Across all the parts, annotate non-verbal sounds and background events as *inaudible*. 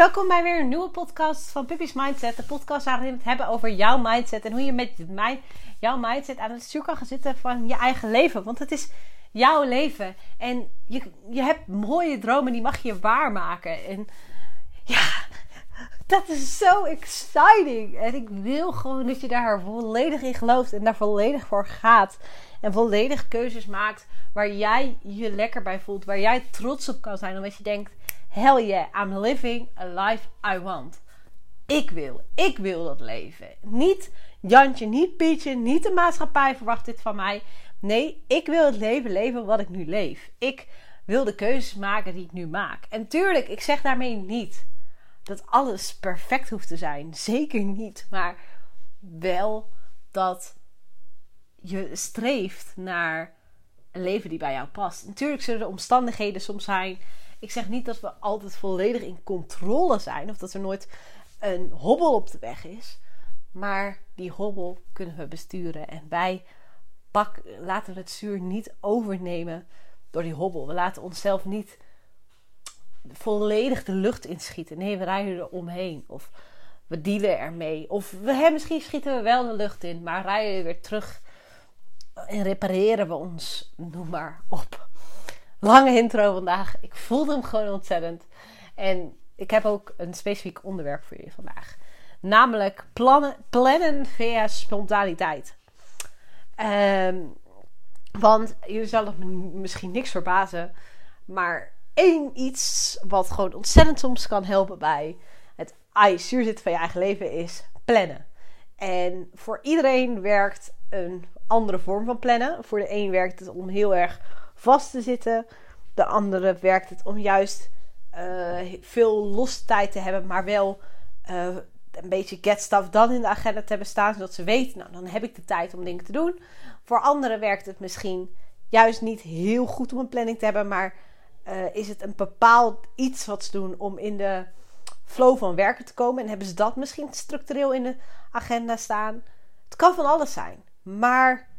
welkom bij weer een nieuwe podcast van Pippi's Mindset. De podcast waarin we het hebben over jouw mindset en hoe je met mijn, jouw mindset aan het stuur kan gaan zitten van je eigen leven. Want het is jouw leven en je, je hebt mooie dromen, die mag je waarmaken. En ja, dat is zo exciting. En ik wil gewoon dat je daar volledig in gelooft en daar volledig voor gaat. En volledig keuzes maakt waar jij je lekker bij voelt, waar jij trots op kan zijn. Omdat je denkt Hell yeah, I'm living a life I want. Ik wil, ik wil dat leven. Niet Jantje, niet Pietje, niet de maatschappij verwacht dit van mij. Nee, ik wil het leven leven wat ik nu leef. Ik wil de keuzes maken die ik nu maak. En tuurlijk, ik zeg daarmee niet dat alles perfect hoeft te zijn. Zeker niet. Maar wel dat je streeft naar een leven die bij jou past. Natuurlijk zullen er omstandigheden soms zijn ik zeg niet dat we altijd volledig in controle zijn of dat er nooit een hobbel op de weg is. Maar die hobbel kunnen we besturen. En wij pak, laten het zuur niet overnemen door die hobbel. We laten onszelf niet volledig de lucht inschieten. Nee, we rijden er omheen. Of we dealen ermee. Of we, hè, misschien schieten we wel de lucht in, maar rijden we weer terug. En repareren we ons, noem maar op lange intro vandaag. Ik voelde hem gewoon ontzettend. En ik heb ook een specifiek onderwerp voor je vandaag. Namelijk plannen, plannen via spontaniteit. Um, want je zal het misschien niks verbazen. Maar één iets wat gewoon ontzettend soms kan helpen bij het zuur zitten van je eigen leven is plannen. En voor iedereen werkt een andere vorm van plannen. Voor de een werkt het om heel erg vast te zitten. De andere werkt het om juist uh, veel los tijd te hebben, maar wel uh, een beetje get stuff dan in de agenda te hebben staan, zodat ze weten, nou dan heb ik de tijd om dingen te doen. Voor anderen werkt het misschien juist niet heel goed om een planning te hebben, maar uh, is het een bepaald iets wat ze doen om in de flow van werken te komen en hebben ze dat misschien structureel in de agenda staan. Het kan van alles zijn, maar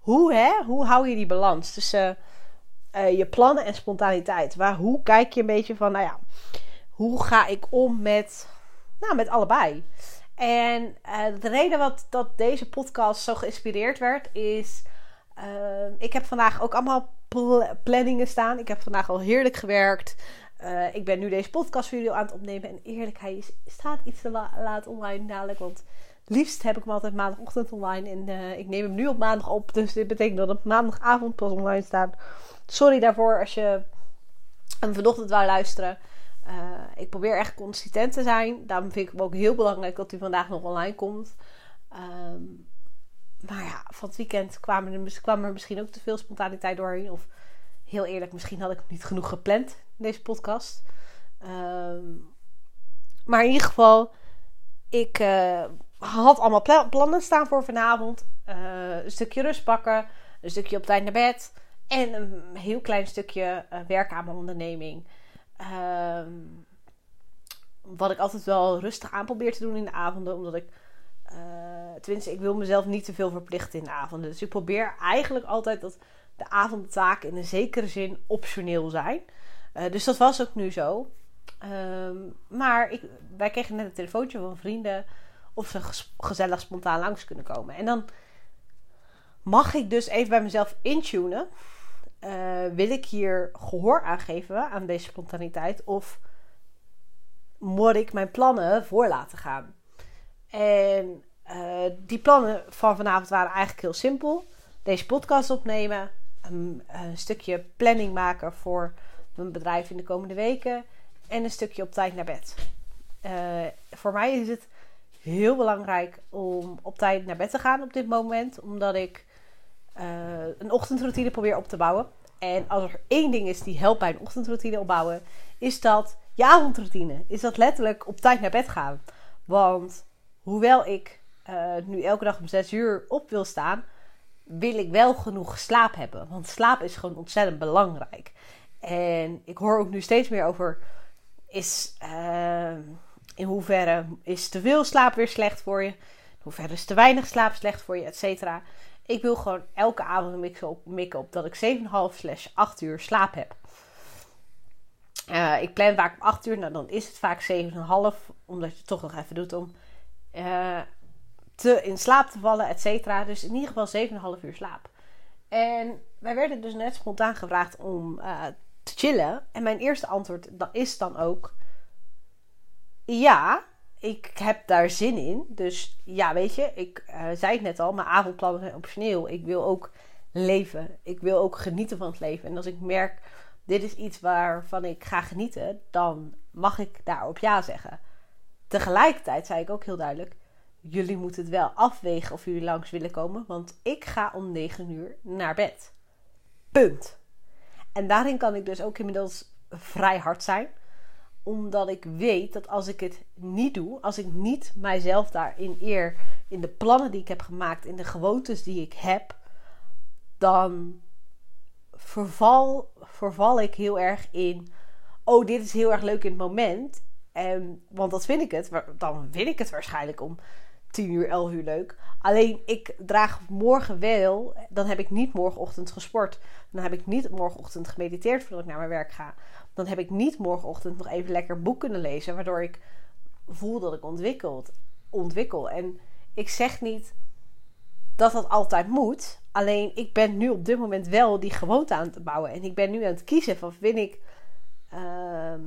hoe, hè? hoe hou je die balans tussen uh, je plannen en spontaniteit? Waar, hoe kijk je een beetje van, nou ja, hoe ga ik om met, nou, met allebei? En uh, de reden wat, dat deze podcast zo geïnspireerd werd, is. Uh, ik heb vandaag ook allemaal pl planningen staan. Ik heb vandaag al heerlijk gewerkt. Ik ben nu deze podcastvideo aan het opnemen. En eerlijk, hij staat iets te la laat online dadelijk. Want liefst heb ik hem altijd maandagochtend online. En uh, ik neem hem nu op maandag op. Dus dit betekent dat het maandagavond pas online staat. Sorry daarvoor als je hem vanochtend wou luisteren. Uh, ik probeer echt consistent te zijn. Daarom vind ik het ook heel belangrijk dat hij vandaag nog online komt. Um, maar ja, van het weekend kwam er, kwam er misschien ook te veel spontaniteit doorheen. Of heel eerlijk, misschien had ik niet genoeg gepland deze podcast. Um, maar in ieder geval, ik uh, had allemaal plannen staan voor vanavond. Uh, een stukje rust pakken, een stukje op tijd naar bed. En een heel klein stukje uh, werk aan mijn onderneming. Um, wat ik altijd wel rustig aan probeer te doen in de avonden. Omdat ik, uh, tenminste, ik wil mezelf niet te veel verplichten in de avonden. Dus ik probeer eigenlijk altijd dat de avondtaken in een zekere zin optioneel zijn. Dus dat was ook nu zo. Um, maar ik, wij kregen net een telefoontje van vrienden of ze gezellig spontaan langs kunnen komen. En dan mag ik dus even bij mezelf intunen uh, wil ik hier gehoor aan geven aan deze spontaniteit? Of moet ik mijn plannen voor laten gaan? En uh, die plannen van vanavond waren eigenlijk heel simpel. Deze podcast opnemen. Een, stukje planning maken voor mijn bedrijf in de komende weken. En een stukje op tijd naar bed. Uh, voor mij is het heel belangrijk om op tijd naar bed te gaan op dit moment. Omdat ik uh, een ochtendroutine probeer op te bouwen. En als er één ding is die helpt bij een ochtendroutine opbouwen, is dat je avondroutine. Is dat letterlijk op tijd naar bed gaan. Want hoewel ik uh, nu elke dag om 6 uur op wil staan, wil ik wel genoeg slaap hebben. Want slaap is gewoon ontzettend belangrijk. En ik hoor ook nu steeds meer over: is uh, in hoeverre is te veel slaap weer slecht voor je? In hoeverre is te weinig slaap slecht voor je, et cetera. Ik wil gewoon elke avond mikken op, mikken op dat ik 7,5 slash 8 uur slaap heb. Uh, ik plan vaak om 8 uur, nou dan is het vaak 7,5, omdat je het toch nog even doet om uh, te, in slaap te vallen, et cetera. Dus in ieder geval 7,5 uur slaap. En wij werden dus net spontaan gevraagd om uh, te chillen. En mijn eerste antwoord is dan ook: ja, ik heb daar zin in. Dus ja, weet je, ik zei het net al, mijn avondplannen zijn optioneel. Ik wil ook leven. Ik wil ook genieten van het leven. En als ik merk dit is iets waarvan ik ga genieten, dan mag ik daarop ja zeggen. Tegelijkertijd zei ik ook heel duidelijk: jullie moeten het wel afwegen of jullie langs willen komen, want ik ga om 9 uur naar bed. Punt. En daarin kan ik dus ook inmiddels vrij hard zijn, omdat ik weet dat als ik het niet doe, als ik niet mijzelf daarin eer, in de plannen die ik heb gemaakt, in de gewoontes die ik heb, dan verval, verval ik heel erg in. Oh, dit is heel erg leuk in het moment. En, want dat vind ik het. Dan vind ik het waarschijnlijk om 10 uur, 11 uur leuk. Alleen ik draag morgen wel. Dan heb ik niet morgenochtend gesport. Dan heb ik niet morgenochtend gemediteerd voordat ik naar mijn werk ga. Dan heb ik niet morgenochtend nog even lekker boek kunnen lezen. Waardoor ik voel dat ik ontwikkeld, ontwikkel. En ik zeg niet dat dat altijd moet. Alleen ik ben nu op dit moment wel die gewoonte aan het bouwen. En ik ben nu aan het kiezen van vind ik ehm,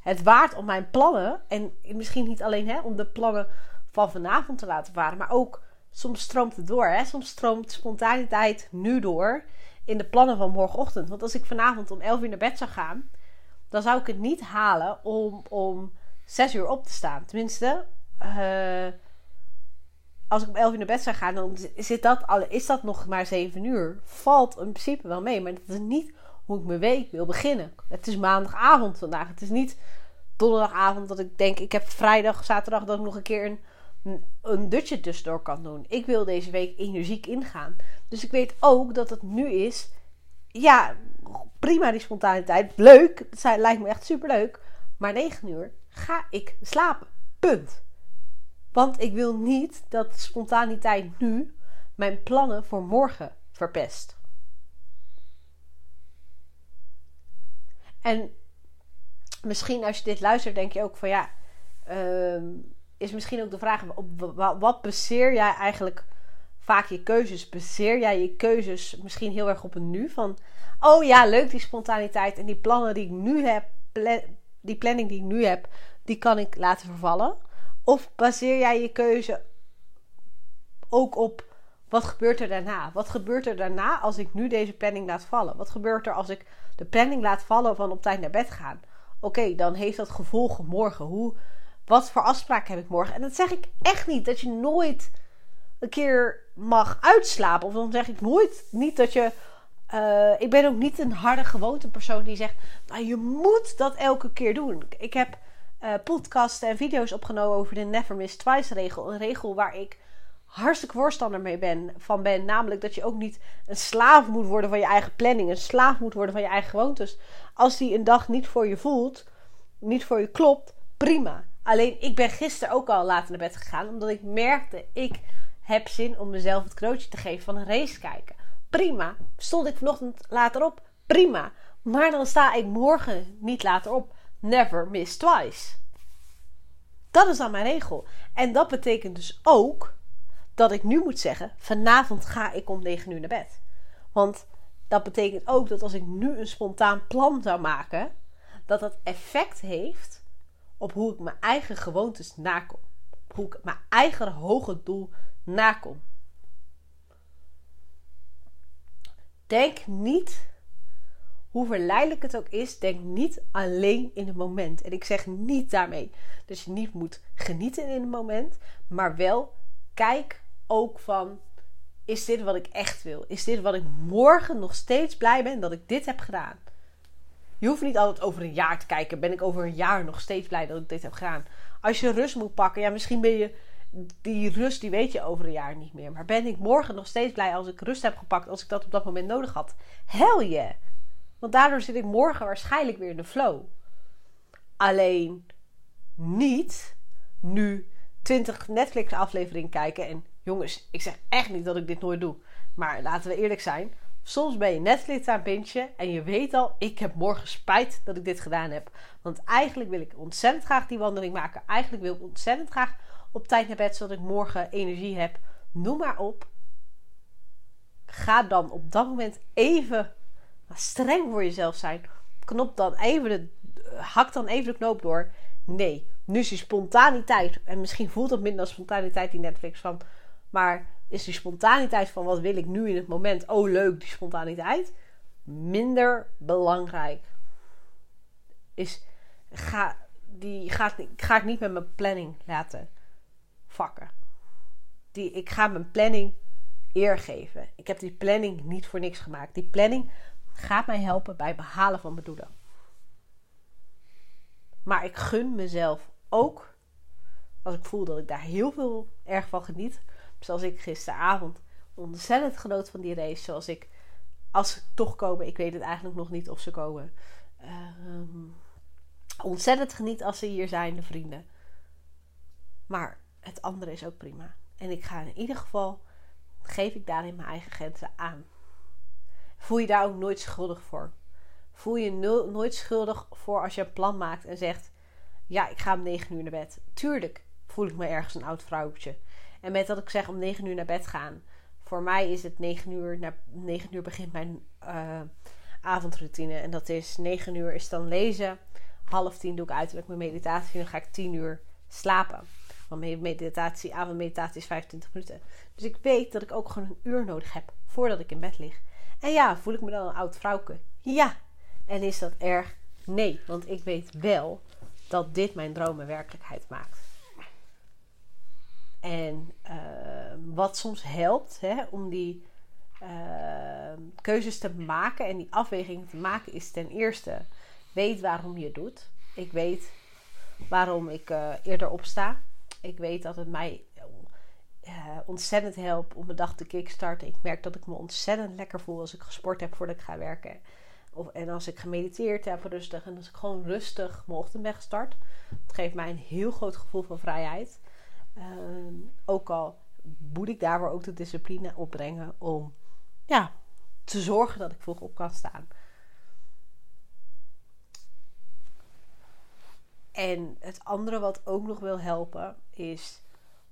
het waard om mijn plannen. En misschien niet alleen hè, om de plannen van vanavond te laten varen. Maar ook soms stroomt het door. Hè? Soms stroomt spontaniteit nu door in de plannen van morgenochtend. Want als ik vanavond om 11 uur naar bed zou gaan. Dan zou ik het niet halen om om 6 uur op te staan. Tenminste, uh, als ik om 11 uur naar bed zou gaan, dan zit dat, is dat nog maar 7 uur. Valt in principe wel mee, maar dat is niet hoe ik mijn week wil beginnen. Het is maandagavond vandaag. Het is niet donderdagavond dat ik denk, ik heb vrijdag, zaterdag dat ik nog een keer een, een dutje tussendoor kan doen. Ik wil deze week energiek ingaan. Dus ik weet ook dat het nu is, ja, prima die spontaniteit. Leuk, het lijkt me echt super leuk. Maar 9 uur ga ik slapen. Punt. Want ik wil niet dat spontaniteit nu mijn plannen voor morgen verpest. En misschien als je dit luistert, denk je ook van ja, uh, is misschien ook de vraag: op wat baseer jij eigenlijk vaak je keuzes? Baseer jij je keuzes misschien heel erg op een nu? Van oh ja, leuk die spontaniteit en die plannen die ik nu heb, die planning die ik nu heb, die kan ik laten vervallen. Of baseer jij je keuze ook op wat gebeurt er daarna? Wat gebeurt er daarna als ik nu deze planning laat vallen? Wat gebeurt er als ik de planning laat vallen van op tijd naar bed gaan? Oké, dan heeft dat gevolgen morgen. Hoe, wat voor afspraken heb ik morgen? En dat zeg ik echt niet dat je nooit een keer mag uitslapen. Of dan zeg ik nooit niet dat je. Uh, ik ben ook niet een harde gewoonte persoon die zegt. Nou, je moet dat elke keer doen. Ik heb uh, podcasten en video's opgenomen over de Never Miss Twice regel. Een regel waar ik hartstikke voorstander mee ben, van ben. Namelijk dat je ook niet een slaaf moet worden van je eigen planning. Een slaaf moet worden van je eigen gewoontes. Als die een dag niet voor je voelt, niet voor je klopt, prima. Alleen ik ben gisteren ook al laat naar bed gegaan. Omdat ik merkte, ik heb zin om mezelf het knootje te geven van een race kijken. Prima. Stond ik vanochtend later op? Prima. Maar dan sta ik morgen niet later op never miss twice. Dat is dan mijn regel. En dat betekent dus ook dat ik nu moet zeggen: vanavond ga ik om 9 uur naar bed. Want dat betekent ook dat als ik nu een spontaan plan zou maken, dat dat effect heeft op hoe ik mijn eigen gewoontes nakom. Hoe ik mijn eigen hoge doel nakom. Denk niet hoe verleidelijk het ook is, denk niet alleen in het moment. En ik zeg niet daarmee dat je niet moet genieten in het moment, maar wel kijk ook van: is dit wat ik echt wil? Is dit wat ik morgen nog steeds blij ben dat ik dit heb gedaan? Je hoeft niet altijd over een jaar te kijken. Ben ik over een jaar nog steeds blij dat ik dit heb gedaan? Als je rust moet pakken, ja, misschien ben je die rust, die weet je over een jaar niet meer. Maar ben ik morgen nog steeds blij als ik rust heb gepakt, als ik dat op dat moment nodig had? Hel je! Want daardoor zit ik morgen waarschijnlijk weer in de flow. Alleen niet nu 20 Netflix afleveringen kijken. En jongens, ik zeg echt niet dat ik dit nooit doe. Maar laten we eerlijk zijn. Soms ben je Netflix aan bintje en je weet al, ik heb morgen spijt dat ik dit gedaan heb. Want eigenlijk wil ik ontzettend graag die wandeling maken. Eigenlijk wil ik ontzettend graag op tijd naar bed, zodat ik morgen energie heb. Noem maar op. Ga dan op dat moment even streng voor jezelf zijn. Knop dan even de, hak dan even de knoop door. Nee, nu is die spontaniteit. En misschien voelt het minder als spontaniteit die Netflix van. Maar is die spontaniteit van wat wil ik nu in het moment. Oh leuk, die spontaniteit. Minder belangrijk. Is, ga, die gaat, ga ik niet met mijn planning laten vakken. Die, ik ga mijn planning eer geven. Ik heb die planning niet voor niks gemaakt. Die planning gaat mij helpen bij het behalen van mijn doelen. Maar ik gun mezelf ook, als ik voel dat ik daar heel veel erg van geniet, zoals ik gisteravond ontzettend genoot van die race, zoals ik, als ze toch komen, ik weet het eigenlijk nog niet of ze komen, uh, ontzettend geniet als ze hier zijn, de vrienden. Maar het andere is ook prima. En ik ga in ieder geval, geef ik daarin mijn eigen grenzen aan. Voel je daar ook nooit schuldig voor. Voel je nooit schuldig voor als je een plan maakt en zegt: Ja, ik ga om 9 uur naar bed. Tuurlijk voel ik me ergens een oud vrouwtje. En met dat ik zeg om 9 uur naar bed gaan. Voor mij is het 9 uur, na 9 uur begint mijn uh, avondroutine. En dat is 9 uur is dan lezen. Half tien doe ik uiterlijk mijn meditatie. En dan ga ik 10 uur slapen. Want meditatie, avondmeditatie is 25 minuten. Dus ik weet dat ik ook gewoon een uur nodig heb voordat ik in bed lig. En ja, voel ik me dan een oud vrouwke? Ja. En is dat erg? Nee, want ik weet wel dat dit mijn dromen werkelijkheid maakt. En uh, wat soms helpt hè, om die uh, keuzes te maken en die afwegingen te maken, is ten eerste weet waarom je het doet. Ik weet waarom ik uh, eerder opsta. Ik weet dat het mij ontzettend helpt om mijn dag te kickstarten. Ik merk dat ik me ontzettend lekker voel als ik gesport heb voordat ik ga werken. Of, en als ik gemediteerd heb rustig. En als ik gewoon rustig mijn ochtend ben gestart. Het geeft mij een heel groot gevoel van vrijheid. Ehm, ook al moet ik daarvoor ook de discipline opbrengen om ja, te zorgen dat ik vroeg op kan staan. En het andere wat ook nog wil helpen is,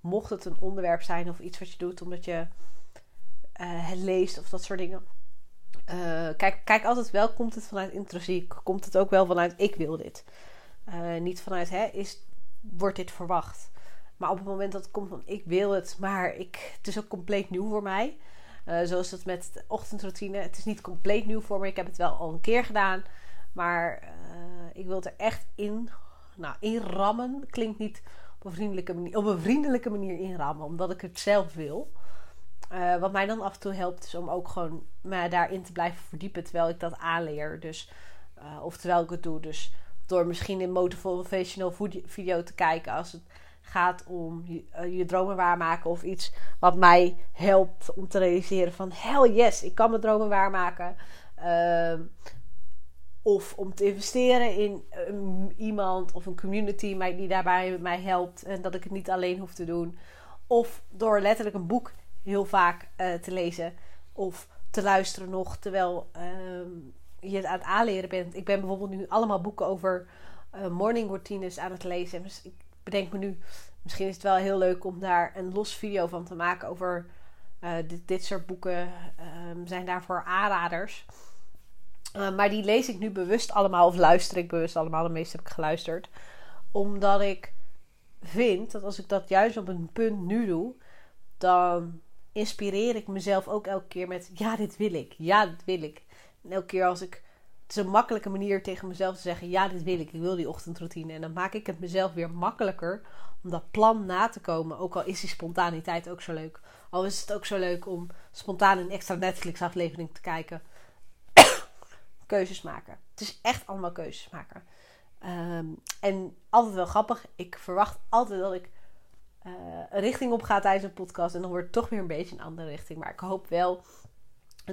mocht het een onderwerp zijn of iets wat je doet omdat je uh, het leest of dat soort dingen. Uh, kijk, kijk altijd wel, komt het vanuit intrinsiek? Komt het ook wel vanuit ik wil dit? Uh, niet vanuit, hè, is, wordt dit verwacht? Maar op het moment dat het komt van ik wil het, maar ik, het is ook compleet nieuw voor mij. Uh, zoals het met de ochtendroutine. Het is niet compleet nieuw voor me. Ik heb het wel al een keer gedaan. Maar uh, ik wil het er echt in, nou, inrammen. Klinkt niet op een vriendelijke manier, op een vriendelijke manier inrammen. Omdat ik het zelf wil. Uh, wat mij dan af en toe helpt is om ook gewoon me daarin te blijven verdiepen terwijl ik dat aanleer. Dus, of terwijl ik het doe. Dus door misschien een motivational video te kijken als het gaat om je, uh, je, dromen waarmaken of iets wat mij helpt om te realiseren van hell yes, ik kan mijn dromen waarmaken. Uh, of om te investeren in um, iemand of een community die daarbij mij helpt en dat ik het niet alleen hoef te doen. Of door letterlijk een boek heel vaak uh, te lezen of te luisteren nog terwijl um, je het aan het aanleren bent. Ik ben bijvoorbeeld nu allemaal boeken over uh, morning routines aan het lezen. Dus ik bedenk me nu, misschien is het wel heel leuk om daar een los video van te maken over uh, dit, dit, soort boeken. Um, zijn daarvoor aanraders. Uh, maar die lees ik nu bewust allemaal, of luister ik bewust allemaal. De meeste heb ik geluisterd. Omdat ik vind dat als ik dat juist op een punt nu doe, dan inspireer ik mezelf ook elke keer met: ja, dit wil ik. Ja, dit wil ik. En elke keer als ik het is een makkelijke manier tegen mezelf te zeggen: ja, dit wil ik. Ik wil die ochtendroutine. En dan maak ik het mezelf weer makkelijker om dat plan na te komen. Ook al is die spontaniteit ook zo leuk. Al is het ook zo leuk om spontaan een extra Netflix-aflevering te kijken. *coughs* keuzes maken. Het is echt allemaal keuzes maken. Um, en altijd wel grappig. Ik verwacht altijd dat ik uh, een richting op ga tijdens een podcast. En dan wordt het toch weer een beetje een andere richting. Maar ik hoop wel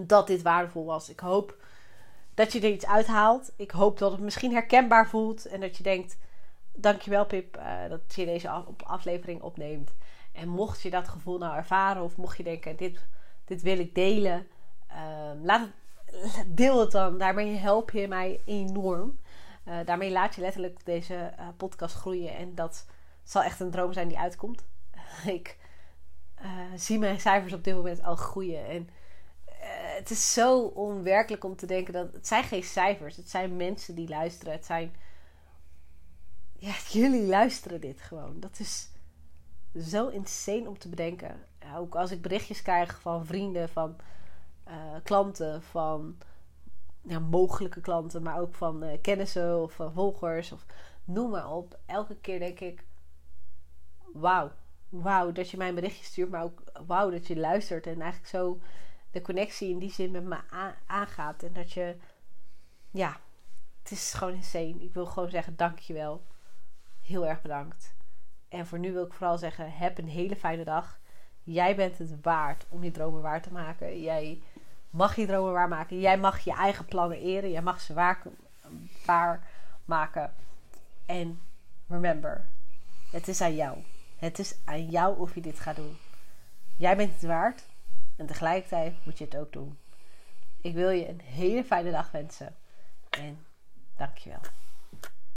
dat dit waardevol was. Ik hoop dat je er iets uithaalt. Ik hoop dat het misschien herkenbaar voelt. En dat je denkt: Dankjewel, Pip, uh, dat je deze aflevering opneemt. En mocht je dat gevoel nou ervaren, of mocht je denken: Dit, dit wil ik delen. Ehm, laat het, deel het dan. Daarmee help je mij enorm. Uh, daarmee laat je letterlijk deze uh, podcast groeien. En dat zal echt een droom zijn die uitkomt. *laughs* ik zie mijn cijfers op dit moment al groeien. En het is zo onwerkelijk om te denken dat het zijn geen cijfers. Het zijn mensen die luisteren. Het zijn ja, *laughs* jullie luisteren dit gewoon. Dat is zo insane om te bedenken. ook als ik berichtjes krijg van vrienden, van uh, klanten, van ja, mogelijke klanten, maar ook van uh, kennissen of volgers of noem maar op. Elke keer denk ik: wauw, wauw dat je mij een berichtje stuurt, maar ook wauw dat je luistert en eigenlijk zo de connectie in die zin met me aangaat. En dat je, ja, het is gewoon insane. Ik wil gewoon zeggen: dankjewel. Heel erg bedankt. En voor nu wil ik vooral zeggen: heb een hele fijne dag. Jij bent het waard om je dromen waar te maken. Jij mag je dromen waarmaken. Jij mag je eigen plannen eren. Jij mag ze waar, waar maken. En remember, het is aan jou. Het is aan jou of je dit gaat doen. Jij bent het waard. En tegelijkertijd moet je het ook doen. Ik wil je een hele fijne dag wensen. En dankjewel.